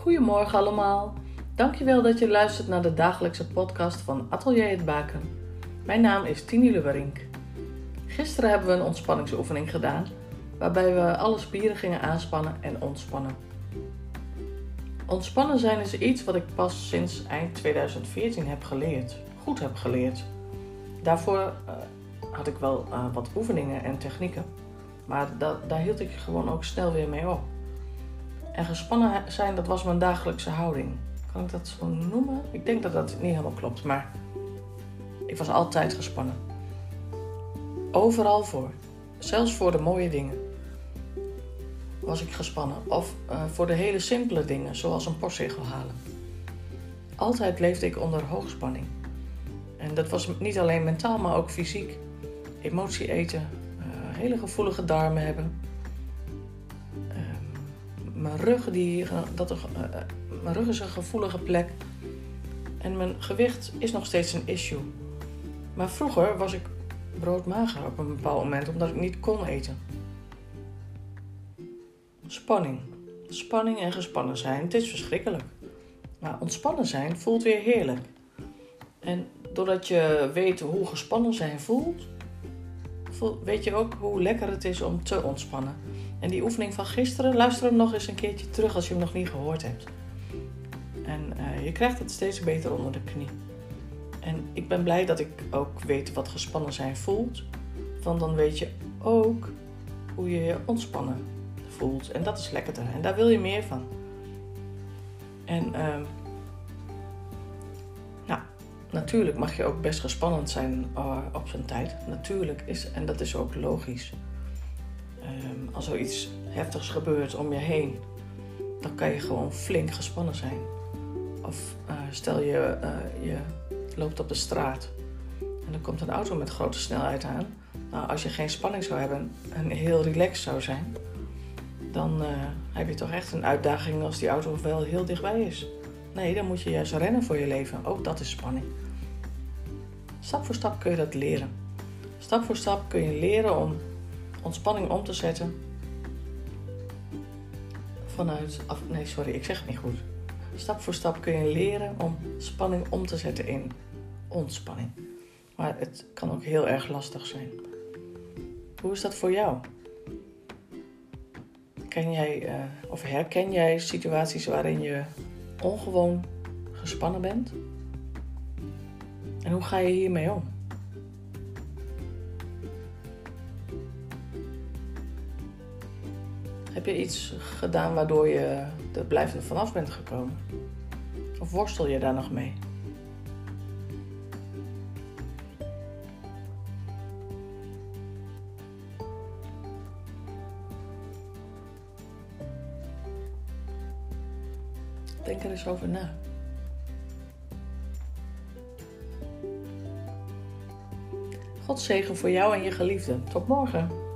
Goedemorgen allemaal. Dankjewel dat je luistert naar de dagelijkse podcast van Atelier het Baken. Mijn naam is Tini Lewerink. Gisteren hebben we een ontspanningsoefening gedaan, waarbij we alle spieren gingen aanspannen en ontspannen. Ontspannen zijn is iets wat ik pas sinds eind 2014 heb geleerd, goed heb geleerd. Daarvoor uh, had ik wel uh, wat oefeningen en technieken, maar da daar hield ik gewoon ook snel weer mee op. En gespannen zijn, dat was mijn dagelijkse houding. Kan ik dat zo noemen? Ik denk dat dat niet helemaal klopt, maar ik was altijd gespannen. Overal voor. Zelfs voor de mooie dingen was ik gespannen. Of uh, voor de hele simpele dingen, zoals een postzegel halen. Altijd leefde ik onder hoogspanning. En dat was niet alleen mentaal, maar ook fysiek. Emotie eten, uh, hele gevoelige darmen hebben. Mijn rug, die, dat, mijn rug is een gevoelige plek. En mijn gewicht is nog steeds een issue. Maar vroeger was ik broodmager op een bepaald moment, omdat ik niet kon eten. Spanning. Spanning en gespannen zijn, het is verschrikkelijk. Maar ontspannen zijn voelt weer heerlijk. En doordat je weet hoe gespannen zijn voelt, weet je ook hoe lekker het is om te ontspannen. En die oefening van gisteren, luister hem nog eens een keertje terug als je hem nog niet gehoord hebt. En uh, je krijgt het steeds beter onder de knie. En ik ben blij dat ik ook weet wat gespannen zijn voelt. Want dan weet je ook hoe je je ontspannen voelt. En dat is lekkerder. En daar wil je meer van. En nou, natuurlijk mag je ook best gespannend zijn uh, op zijn tijd. Natuurlijk is, en dat is ook logisch. Um, als er iets heftigs gebeurt om je heen, dan kan je gewoon flink gespannen zijn. Of uh, stel je, uh, je loopt op de straat en er komt een auto met grote snelheid aan. Nou, als je geen spanning zou hebben en heel relaxed zou zijn, dan heb je toch echt een uitdaging als die auto wel heel dichtbij is. Nee, dan moet je juist rennen voor je leven. Ook dat is spanning. Stap voor stap kun je dat leren. Stap voor stap kun je leren om ontspanning om te zetten vanuit. Af, nee, sorry, ik zeg het niet goed. Stap voor stap kun je leren om spanning om te zetten in ontspanning. Maar het kan ook heel erg lastig zijn. Hoe is dat voor jou? Ken jij uh, of herken jij situaties waarin je ongewoon gespannen bent? En hoe ga je hiermee om? Heb je iets gedaan waardoor je er blijvend vanaf bent gekomen? Of worstel je daar nog mee? Denk er eens over na. God zegen voor jou en je geliefde. Tot morgen.